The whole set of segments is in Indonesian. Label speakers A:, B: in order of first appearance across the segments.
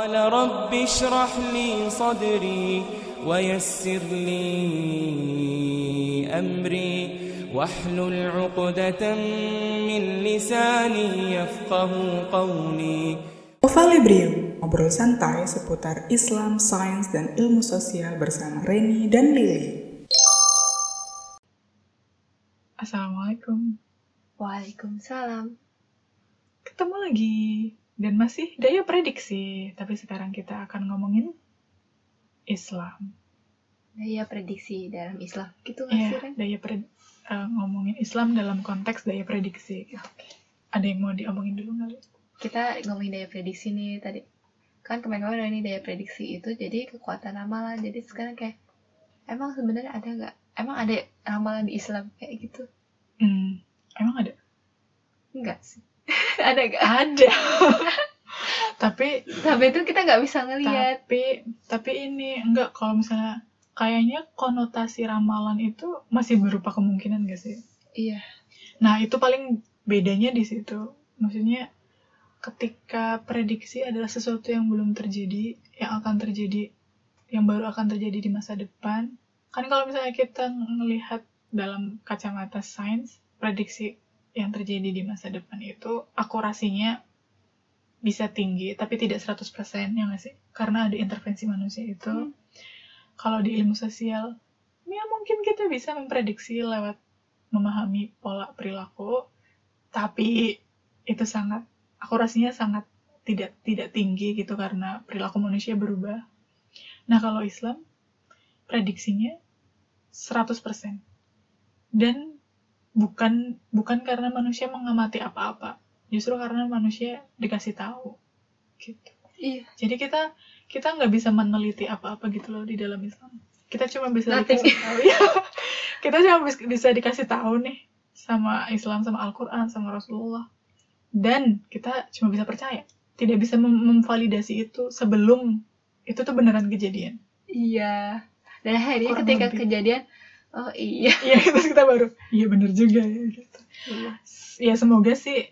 A: قال رب اشرح لي صدري ويسر لي أمري واحلل عقدة من لساني يفقه قولي
B: Ovalibrium, ngobrol santai seputar Islam, sains, dan ilmu sosial bersama Reni dan Lily.
C: Assalamualaikum.
D: Waalaikumsalam.
C: Ketemu lagi. dan masih daya prediksi. Tapi sekarang kita akan ngomongin Islam.
D: Daya prediksi dalam Islam. Gitu nggak sih, Ren?
C: daya pred- eh, ngomongin Islam dalam konteks daya prediksi. Ada yang mau diomongin dulu nggak?
D: Kita ngomongin daya prediksi nih tadi. Kan kemarin-kemarin nih daya prediksi itu jadi kekuatan ramalan. Jadi sekarang kayak, emang sebenarnya ada nggak? Emang ada ramalan di Islam kayak gitu?
C: Hmm, emang ada?
D: Enggak sih. ada nggak?
C: Ada. tapi
D: Tapi itu kita nggak bisa ngelihat.
C: tapi tapi ini enggak kalau misalnya kayaknya konotasi ramalan itu masih berupa kemungkinan gak sih?
D: Iya.
C: Nah, itu paling bedanya di situ. Maksudnya ketika prediksi adalah sesuatu yang belum terjadi, yang akan terjadi, yang baru akan terjadi di masa depan. Kan kalau misalnya kita melihat dalam kacamata sains, prediksi yang terjadi di masa depan itu akurasinya bisa tinggi, tapi tidak 100% ya nggak sih? Karena ada intervensi manusia itu.
D: Hmm.
C: Kalau di ilmu sosial, ya mungkin kita bisa memprediksi lewat memahami pola perilaku, tapi itu sangat akurasinya sangat tidak tidak tinggi gitu karena perilaku manusia berubah. Nah, kalau Islam prediksinya 100%. Dan bukan bukan karena manusia mengamati apa-apa, justru karena manusia dikasih tahu. Gitu.
D: Iya.
C: Jadi kita kita nggak bisa meneliti apa-apa gitu loh di dalam Islam. Kita cuma bisa
D: Nothing.
C: dikasih tahu. ya. kita cuma bis- bisa dikasih tahu nih sama Islam, sama Al-Quran, sama Rasulullah. Dan kita cuma bisa percaya. Tidak bisa mem- memvalidasi itu sebelum itu tuh beneran kejadian.
D: Iya. Dan akhirnya
C: Kurang
D: ketika
C: lebih.
D: kejadian, oh iya.
C: Iya, terus kita baru, iya bener juga ya. Gitu.
D: Iya.
C: Ya semoga sih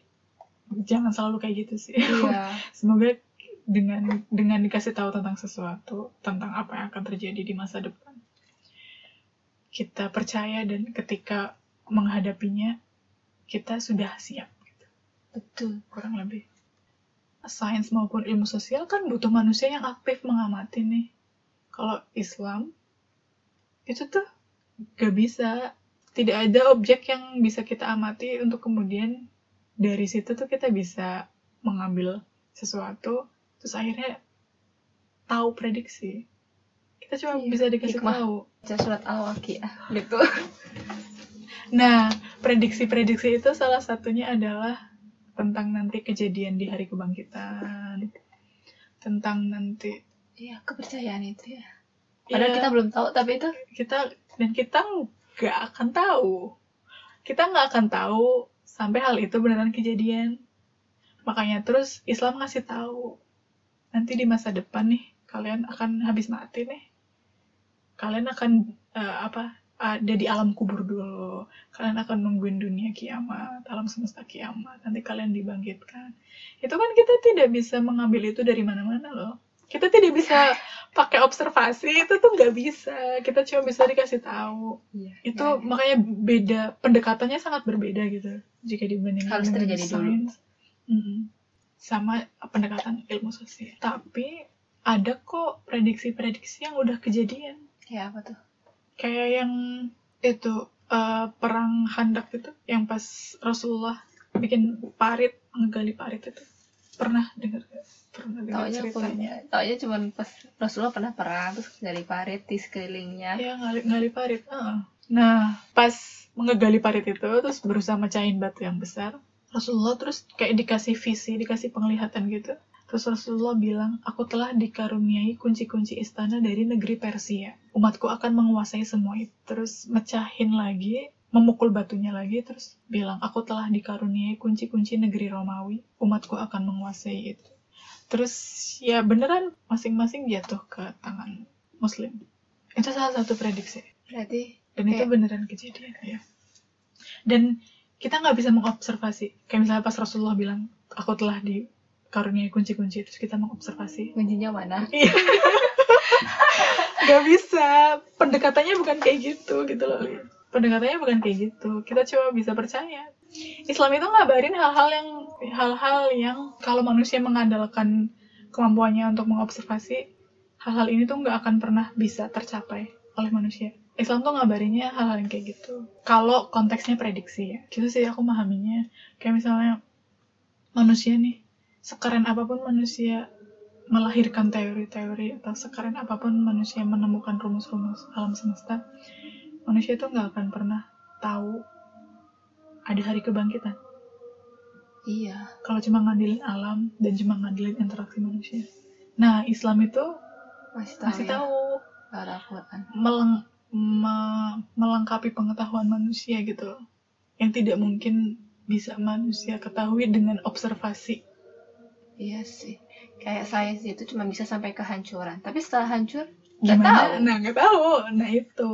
C: jangan selalu kayak gitu sih.
D: Iya.
C: Semoga dengan dengan dikasih tahu tentang sesuatu, tentang apa yang akan terjadi di masa depan, kita percaya dan ketika menghadapinya kita sudah siap. Gitu.
D: Betul.
C: Kurang lebih. Sains maupun ilmu sosial kan butuh manusia yang aktif mengamati nih. Kalau Islam itu tuh gak bisa, tidak ada objek yang bisa kita amati untuk kemudian dari situ tuh kita bisa mengambil sesuatu terus akhirnya tahu prediksi kita cuma
D: Iya,
C: bisa dikasih
D: hikmah.
C: tahu
D: surat Al-Waqiah gitu.
C: nah prediksi-prediksi itu salah satunya adalah tentang nanti kejadian di hari kebangkitan tentang nanti
D: Iya, kepercayaan itu ya. Padahal
C: ya,
D: kita belum tahu, tapi itu
C: kita dan kita nggak akan tahu. Kita nggak akan tahu sampai hal itu beneran kejadian. Makanya terus Islam ngasih tahu nanti di masa depan nih kalian akan habis mati nih. Kalian akan eh, apa ada di alam kubur dulu. Kalian akan nungguin dunia kiamat alam semesta kiamat. Nanti kalian dibangkitkan. Itu kan kita tidak bisa mengambil itu dari mana-mana loh kita tidak bisa pakai observasi itu tuh nggak bisa kita cuma bisa dikasih tahu
D: iya,
C: itu makanya beda pendekatannya sangat berbeda gitu jika dibandingkan
D: Harus terjadi dulu.
C: sains. Mm-mm. sama pendekatan ilmu sosial tapi ada kok prediksi-prediksi yang udah kejadian
D: ya apa tuh?
C: kayak yang itu eh, perang handak itu yang pas Rasulullah bikin parit ngegali parit itu pernah dengar pernah dengar
D: Taunya
C: ceritanya
D: taunya cuma pas Rasulullah pernah perang terus dari parit di sekelilingnya.
C: Iya ngali, ngali parit. heeh. Nah pas ngegali parit itu terus berusaha mecahin batu yang besar. Rasulullah terus kayak dikasih visi, dikasih penglihatan gitu. Terus Rasulullah bilang, aku telah dikaruniai kunci-kunci istana dari negeri Persia. Umatku akan menguasai semua itu. Terus mecahin lagi, memukul batunya lagi, terus bilang, aku telah dikaruniai kunci-kunci negeri Romawi. Umatku akan menguasai itu. Terus ya beneran masing-masing jatuh ke tangan Muslim. Itu salah satu prediksi.
D: Berarti
C: Dan itu
D: Kayak-
C: beneran kejadian ya. Dan kita nggak bisa mengobservasi. Kayak misalnya pas Rasulullah bilang, aku telah di dikaruniai kunci-kunci terus kita mengobservasi
D: kuncinya mana
C: Iya. Gak bisa. Pendekatannya bukan kayak gitu gitu loh. Pendekatannya bukan kayak gitu. Kita cuma bisa percaya. Islam itu ngabarin hal-hal yang hal-hal yang kalau manusia mengandalkan kemampuannya untuk mengobservasi hal-hal ini tuh nggak akan pernah bisa tercapai oleh manusia. Islam tuh ngabarinnya hal-hal yang kayak gitu. Kalau konteksnya prediksi ya, gitu sih aku memahaminya. Kayak misalnya manusia nih, sekeren apa pun manusia melahirkan teori-teori atau sekeren apa pun manusia menemukan rumus-rumus alam semesta, manusia itu nggak akan pernah tahu ada hari kebangkitan.
D: iya
C: Kalau cuma ngandelin alam dan cuma ngandelin interaksi manusia. Nah, Islam itu
D: masih tahu
C: masih
D: ya
C: tahu meleng- me- melengkapi pengetahuan manusia gitu, yang tidak mungkin bisa manusia ketahui dengan observasi.
D: iya sih kayak sains itu cuma bisa sampai kehancuran tapi setelah hancur nggak tahu
C: Nah, nggak tahu. Nah, itu.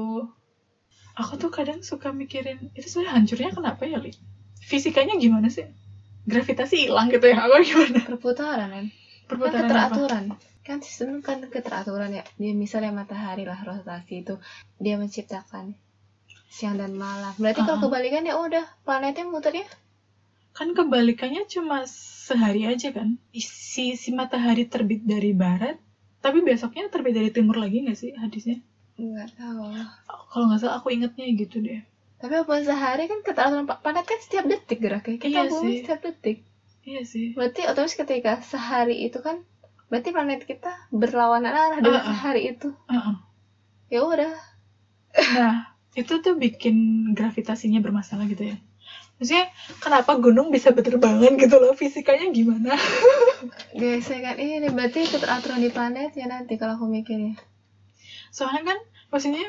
C: Aku tuh kadang suka mikirin, itu sebenarnya hancurnya kenapa ya, Li? Fisikanya gimana sih? Gravitasi hilang gitu ya? Apa gimana?
D: perputaran kan kan
C: Perputaran apa?
D: keteraturan kan sistem kan keteraturan ya dia misalnya matahari lah rotasi itu dia menciptakan siang dan malam berarti kalau
C: Uh-uh.
D: kebalikan ya udah planetnya muternya
C: Kan kebalikannya cuma sehari aja kan? Si, si matahari terbit dari barat, tapi besoknya terbit dari timur lagi nggak sih hadisnya?
D: Nggak tahu
C: Kalau nggak salah aku ingetnya gitu deh.
D: tapi walaupun sehari kan keteraturan pa- planet kan setiap detik geraknya kita
C: Iya
D: bumi
C: sih.
D: setiap detik
C: Iya sih.
D: berarti otomatis ketika sehari itu kan berarti planet kita berlawanan arah dengan
C: Uh-uh.
D: sehari itu
C: Uh-uh.
D: ya udah
C: Nah, itu tuh bikin gravitasinya bermasalah gitu ya. Maksudnya, kenapa gunung bisa berterbangan gitu loh? Fisikanya gimana?
D: gesekan ini berarti keteraturan di planet ya nanti kalau aku mikirnya
C: Soalnya kan, maksudnya,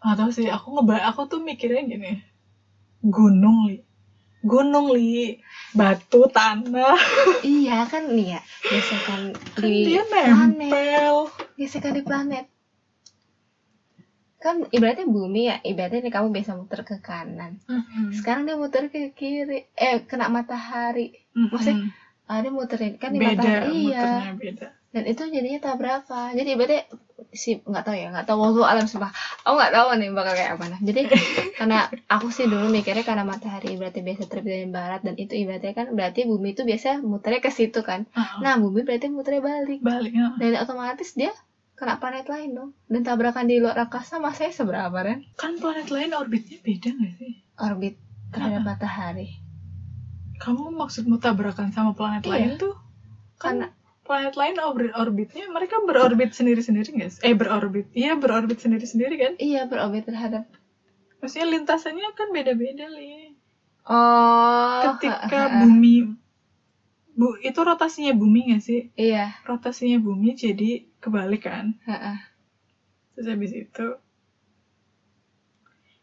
C: nggak tahu sih, aku ngeba aku tuh mikirnya gini. Gunung, Li. Gunung, Li. Batu, tanah.
D: iya kan nih ya gesekan
C: Kan
D: di
C: dia
D: planet
C: nempel.
D: gesekan di planet kan ibaratnya bumi ya ibaratnya nih kamu biasa muter ke kanan
C: Mm-mm.
D: sekarang dia muter ke kiri eh kena matahari
C: Mm-mm.
D: maksudnya, ada muterin kan di
C: beda,
D: matahari iya
C: beda.
D: dan itu jadinya tabrakan jadi ibaratnya si nggak tahu ya nggak tahu waktu alam sumpah aku nggak tahu nih bakal kayak apa nah jadi karena aku sih dulu mikirnya karena matahari berarti biasa terbit dari barat dan itu ibaratnya kan berarti bumi itu biasa muternya ke situ kan
C: Uh-uh.
D: nah bumi berarti muternya balik
C: Balik, uh.
D: dan otomatis dia kena planet lain dong dan tabrakan di luar angkasa masanya seberapa kan
C: Kan planet lain orbitnya beda nggak sih?
D: orbit terhadap matahari
C: Kamu maksudmu tabrakan sama planet
D: Iya.
C: lain tuh? Kan
D: karena
C: planet lain orbit orbitnya mereka berorbit sendiri-sendiri nggak sih? Eh berorbit, iya berorbit sendiri-sendiri kan?
D: iya berorbit terhadap
C: Maksudnya lintasannya kan beda-beda li.
D: oh
C: Ketika bumi, bu itu rotasinya bumi nggak sih?
D: iya
C: Rotasinya bumi jadi kebalik kan?
D: heeh.
C: Terus habis itu,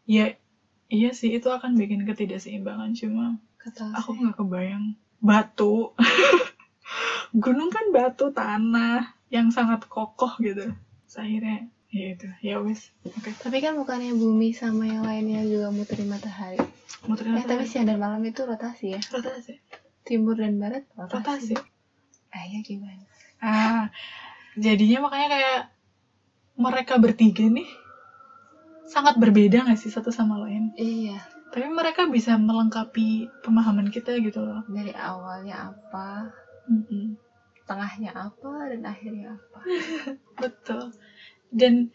C: ya iya sih itu akan bikin ketidakseimbangan cuma
D: Kata
C: aku nggak kebayang batu gunung kan batu tanah yang sangat kokoh gitu. Terus akhirnya ya itu. Ya wis. Oke.
D: Tapi kan bukannya bumi sama yang lainnya juga muterin matahari?
C: Muterin
D: eh tapi siang dan malam itu rotasi ya?
C: Rotasi.
D: Timur dan barat
C: rotasi.
D: Ah ya gimana?
C: Ah jadinya makanya kayak mereka bertiga nih sangat berbeda nggak sih satu sama lain?
D: Iya.
C: Tapi mereka bisa melengkapi pemahaman kita gitu loh.
D: Dari awalnya apa
C: Mm-mm.
D: tengahnya apa dan akhirnya apa
C: Betul. Dan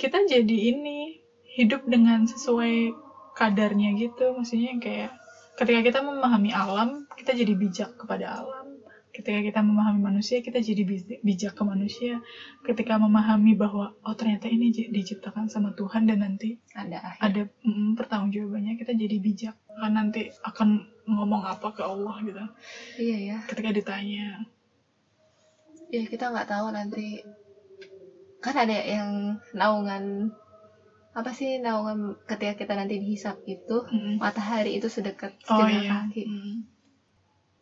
C: kita jadi ini hidup dengan sesuai kadarnya gitu. Maksudnya kayak ketika kita memahami alam, kita jadi bijak kepada alam. Ketika kita memahami manusia, kita jadi bij- bijak ke manusia. Ketika memahami bahwa oh ternyata ini diciptakan sama Tuhan dan nanti
D: ada akhir
C: ada mm, pertanggungjawabannya, kita jadi bijak. Kan nanti akan ngomong apa ke Allah gitu.
D: iya ya
C: Ketika ditanya,
D: ya kita nggak tahu nanti kan ada yang naungan apa sih naungan ketika kita nanti dihisap itu
C: mm,
D: matahari itu sedekat
C: Oh iya.
D: kaki
C: Hmm.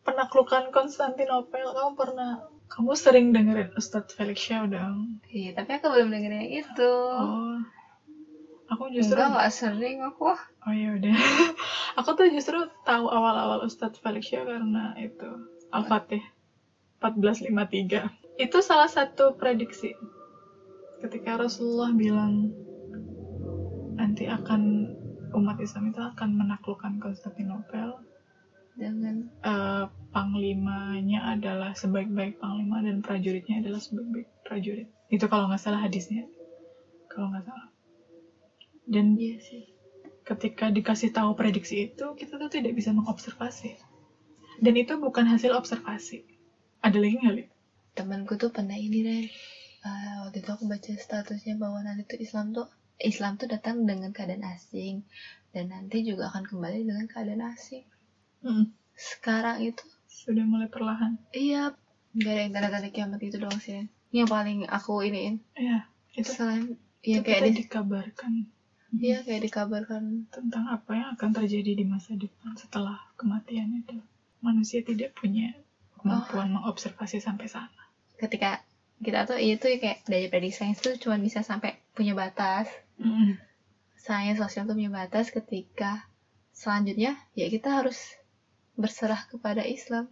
C: Penaklukan Konstantinopel, kamu pernah, kamu sering dengerin Ustadz Felix Shaw dong?
D: iya tapi aku belum dengerin yang itu
C: Oh, aku justru,
D: enggak nggak sering aku
C: oh ya udah, aku tuh justru tahu awal-awal Ustadz Felix Shaw karena itu Al-Fatih. 1453. Itu salah satu prediksi. Ketika Rasulullah bilang nanti akan umat Islam itu akan menaklukkan Konstantinopel,
D: dengan
C: eh, panglimanya adalah sebaik-baik panglima dan prajuritnya adalah sebaik-baik prajurit. Itu kalau nggak salah hadisnya. Kalau nggak salah. Dan
D: iya sih.
C: ketika dikasih tahu prediksi itu, kita tuh tidak bisa mengobservasi. Dan itu bukan hasil observasi. Ada lagi nggak, Li?
D: temanku tuh pernah ini Ren Eh, waktu itu aku baca statusnya bahwa nanti tuh Islam tuh Islam tuh datang dengan keadaan asing. Dan nanti juga akan kembali dengan keadaan asing.
C: Mm,
D: sekarang itu
C: Sudah mulai perlahan.
D: iya. Nggak ada yang tanda-tanda kiamat itu doang sih. Yang paling aku iniin.
C: Iya, itu,
D: selain
C: itu
D: ya kayak
C: kita dikabarkan
D: iya kayak dikabarkan.
C: Tentang apa yang akan terjadi di masa depan setelah kematian itu. Manusia tidak punya kemampuan mengobservasi sampai sana.
D: ketika kita tuh itu kayak dari prediksi sains tuh cuma bisa sampai punya batas.
C: Mm,
D: sains sosial tuh punya batas ketika selanjutnya ya kita harus berserah kepada Islam.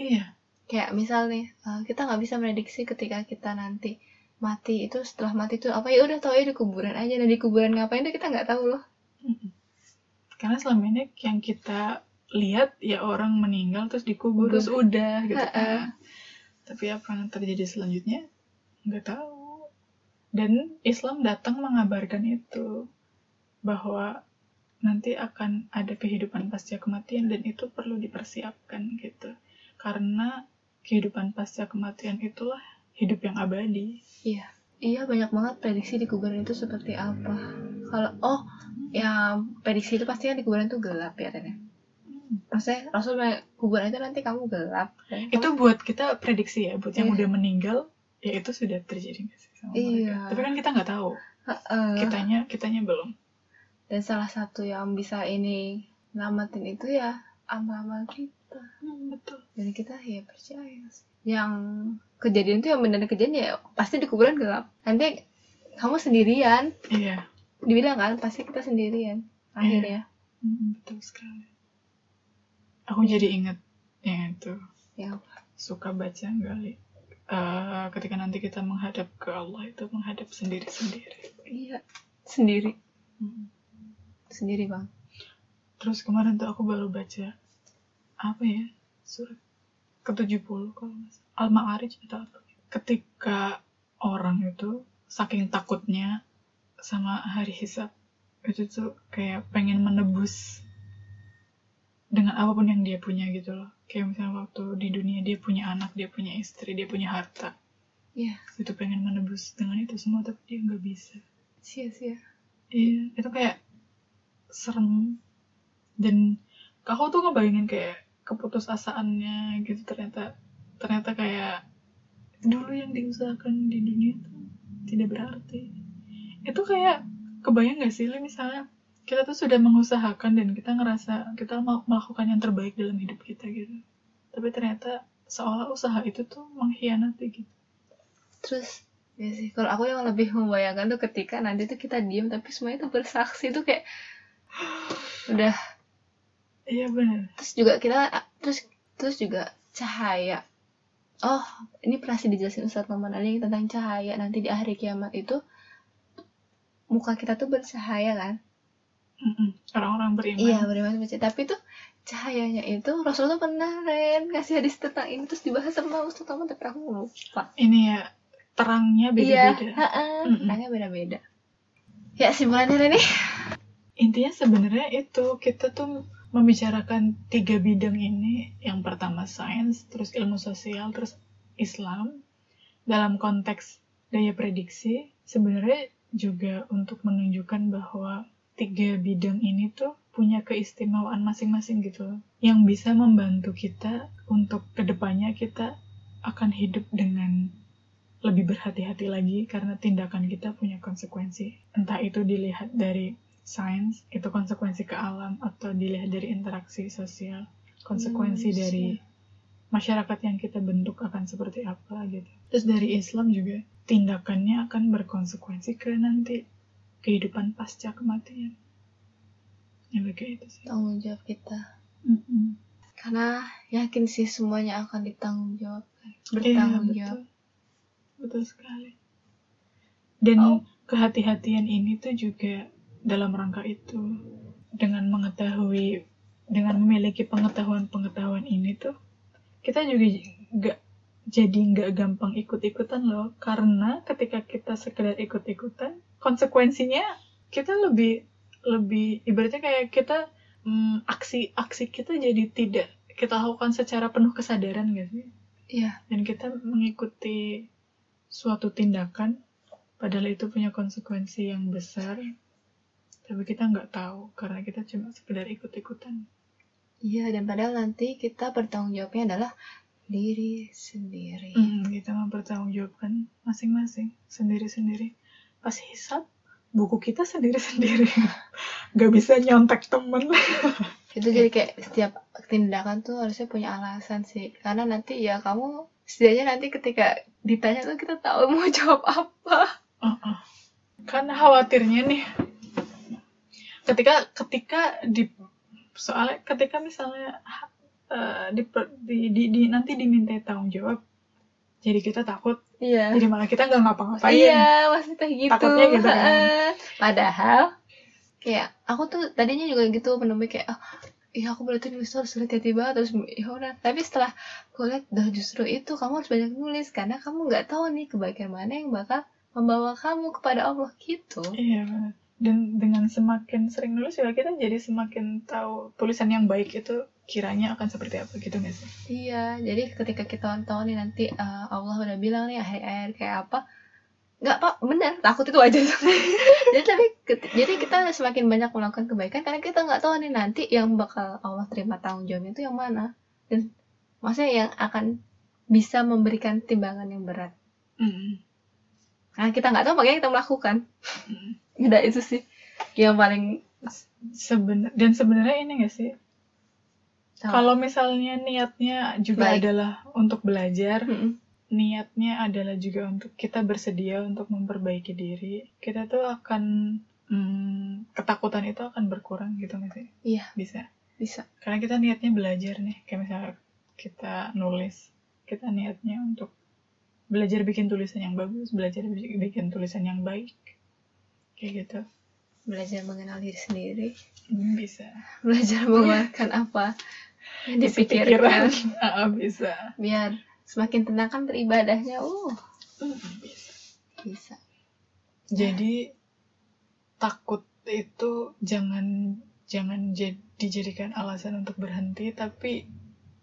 C: Iya,
D: kayak misal nih eh, kita nggak bisa prediksi ketika kita nanti mati itu setelah mati itu apa ya udah tau ya di kuburan aja dan di kuburan ngapain tuh kita nggak tahu loh.
C: Karena selama ini yang kita lihat ya orang meninggal terus dikubur terus udah gitu kan. Tapi apa yang terjadi selanjutnya nggak tahu. Dan Islam datang mengabarkan itu bahwa nanti akan ada kehidupan pasca kematian dan itu perlu dipersiapkan gitu. Karena kehidupan pasca kematian itulah hidup yang abadi.
D: iya iya banyak banget prediksi di kuburan itu seperti apa kalau oh ya prediksi itu pasti kan di kuburan itu gelap ya Ren ya? maksudnya Rasul kuburan itu nanti kamu gelap dan
C: itu buat kita prediksi ya buat yang
D: Iya.
C: udah meninggal ya itu sudah terjadi sih sama
D: Iya.
C: mereka tapi kan kita nggak tahu
D: Heeh.
C: kitanya kitanya belum
D: dan salah satu yang bisa ini namatin itu ya amal-amal kita
C: betul.
D: Jadi kita ya percaya sih. yang kejadian itu yang benar kejadian ya pasti di kuburan gelap. Nanti kamu sendirian.
C: Iya.
D: Dibilang kan pasti kita sendirian. Akhirnya.
C: Mm, betul sekali. Aku jadi ingat yang itu.
D: Ya
C: suka baca nggak li? Eh, ketika nanti kita menghadap ke Allah itu menghadap sendiri sendiri
D: iya. Sendiri. Sendiri bang.
C: Terus kemarin tuh aku baru baca apa ya? Surat ke 70 kalau nggak salah. Al-Ma'arij atau apa? Ketika orang itu saking takutnya sama hari hisab itu tuh kayak pengen menebus dengan apa pun yang dia punya gitu loh. Kayak misalnya waktu di dunia dia punya anak dia punya istri dia punya harta.
D: Iya.
C: Itu pengen menebus dengan itu semua tapi dia nggak bisa.
D: Sia-sia.
C: Iya, itu kayak serem. Dan aku tuh ngebayangin kayak keputusasaannya gitu ternyata ternyata kayak dulu yang diusahakan di dunia tuh tidak berarti. Itu kayak kebayang gak sih, misalnya kita tuh sudah mengusahakan dan kita ngerasa kita mau melakukan yang terbaik dalam hidup kita gitu. Tapi ternyata seolah usaha itu tuh mengkhianati gitu.
D: terus ya sih kalau aku yang lebih membayangkan tuh ketika nanti tuh kita diem tapi semuanya tuh bersaksi tuh kayak udah
C: Iya benar.
D: terus juga kita terus terus juga cahaya oh ini pernah sih dijelasin Ustadz Maman Ali tentang cahaya nanti di akhir kiamat itu muka kita tuh bercahaya kan.
C: Orang-orang beriman.
D: iya beriman bercahaya tapi tuh cahayanya itu Rasulullah pernah Ren ngasih hadis tentang ini terus dibahas sama Ustadz Maman tapi aku lupa
C: Ini ya terangnya
D: iya
C: beda-beda.
D: heeh,
C: Mm-mm.
D: tanya beda-beda ya simpulannya Ren nih
C: intinya sebenarnya itu kita tuh membicarakan tiga bidang ini. Yang pertama sains terus ilmu sosial terus Islam. Dalam konteks daya prediksi sebenarnya juga untuk menunjukkan bahwa tiga bidang ini tuh punya keistimewaan masing-masing gitu yang bisa membantu kita untuk ke depannya kita akan hidup dengan lebih berhati-hati lagi karena tindakan kita punya konsekuensi. Entah itu dilihat dari sains itu konsekuensi ke alam atau dilihat dari interaksi sosial konsekuensi
D: Hmm,
C: dari masyarakat yang kita bentuk akan seperti apa gitu terus dari Islam juga tindakannya akan berkonsekuensi ke nanti kehidupan pasca kematian ya kayak itu sih
D: tanggung jawab kita
C: Mm-mm.
D: karena yakin sih semuanya akan ditanggung jawab
C: Iya,
D: bertanggung
C: betul.
D: jawab
C: Betul sekali. Dan
D: Oh.
C: kehati-hatian ini tuh juga dalam rangka itu. Dengan mengetahui dengan memiliki pengetahuan-pengetahuan ini tuh kita juga nggak jadi nggak gampang ikut-ikutan loh. Karena ketika kita sekedar ikut-ikutan konsekuensinya kita lebih lebih ibaratnya kayak kita mm, aksi-aksi kita jadi tidak kita lakukan secara penuh kesadaran gak sih?
D: Iya.
C: Dan kita mengikuti suatu tindakan padahal itu punya konsekuensi yang besar tapi kita nggak tahu karena kita cuma sekedar ikut-ikutan.
D: Iya dan padahal nanti kita bertanggung jawabnya adalah diri sendiri.
C: Hmm, kita mempertanggungjawabkan masing-masing sendiri-sendiri. Pas hisap buku kita sendiri-sendiri. Nggak bisa nyontek temen.
D: Itu jadi kayak setiap tindakan tuh harusnya punya alasan sih. Karena nanti ya kamu setidaknya nanti ketika ditanya tuh kita tahu mau jawab apa.
C: Uh-uh. Karena khawatirnya nih, ketika ketika di soalnya ketika misalnya uh, di, di, di, di- nanti diminta tanggung jawab, jadi kita takut,
D: iya
C: jadi malah kita nggak ngapa-ngapain.
D: iya maksudnya gitu
C: Takutnya gitu kan.
D: Heeh. padahal kayak aku tuh tadinya juga gitu menemui kayak ah iya aku berarti nulis harus hati-hati banget terus ya udah tapi setelah aku lihat dah justru itu kamu harus banyak nulis karena kamu nggak tahu nih kebaikan mana yang bakal membawa kamu kepada Allah gitu
C: Iya. Dan dengan semakin sering nulis juga kita jadi semakin tahu tulisan yang baik itu kiranya akan seperti apa gitu nggak sih?
D: Iya, jadi ketika kita tahu nih nanti uh, Allah udah bilang nih akhir-akhir kayak apa, nggak pak bener takut itu aja. jadi tapi jadi kita semakin banyak melakukan kebaikan karena kita nggak tahu nih nanti yang bakal Allah terima tanggung jawabnya itu yang mana dan maksudnya yang akan bisa memberikan timbangan yang berat.
C: Mm.
D: Karena kita nggak tahu makanya kita melakukan.
C: Mm.
D: Udah itu sih yang paling
C: Seben dan sebenarnya ini nggak sih? Kalau misalnya niatnya juga
D: Baik.
C: adalah untuk belajar,
D: Mm-mm.
C: niatnya adalah juga untuk kita bersedia untuk memperbaiki diri, kita tuh akan hmm, ketakutan itu akan berkurang gitu nggak sih?
D: Iya.
C: Bisa.
D: bisa.
C: Karena kita niatnya belajar nih, kayak misalnya kita nulis, kita niatnya untuk belajar bikin tulisan yang bagus, belajar bi- bikin tulisan yang baik, kayak gitu.
D: Belajar mengenal diri sendiri,
C: Hmm, Bisa.
D: belajar mengeluarkan apa yang dipikirkan.
C: Ah, bisa.
D: biar semakin tenang kan beribadahnya uh
C: Hmm, bisa.
D: bisa
C: Jadi takut itu jangan jangan jad- dijadikan alasan untuk berhenti, tapi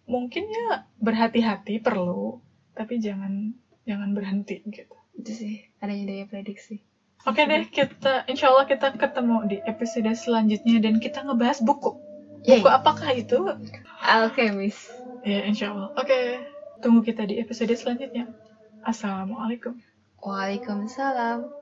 C: mungkin ya berhati-hati perlu, tapi jangan jangan berhenti gitu.
D: itu sih adanya daya prediksi
C: Oke deh, kita insya Allah kita ketemu di episode selanjutnya dan kita ngebahas buku.
D: Yay.
C: Buku apakah itu?
D: alkemis
C: Ya insya Allah. Oke, tunggu kita di episode selanjutnya. Assalamualaikum.
D: waalaikumsalam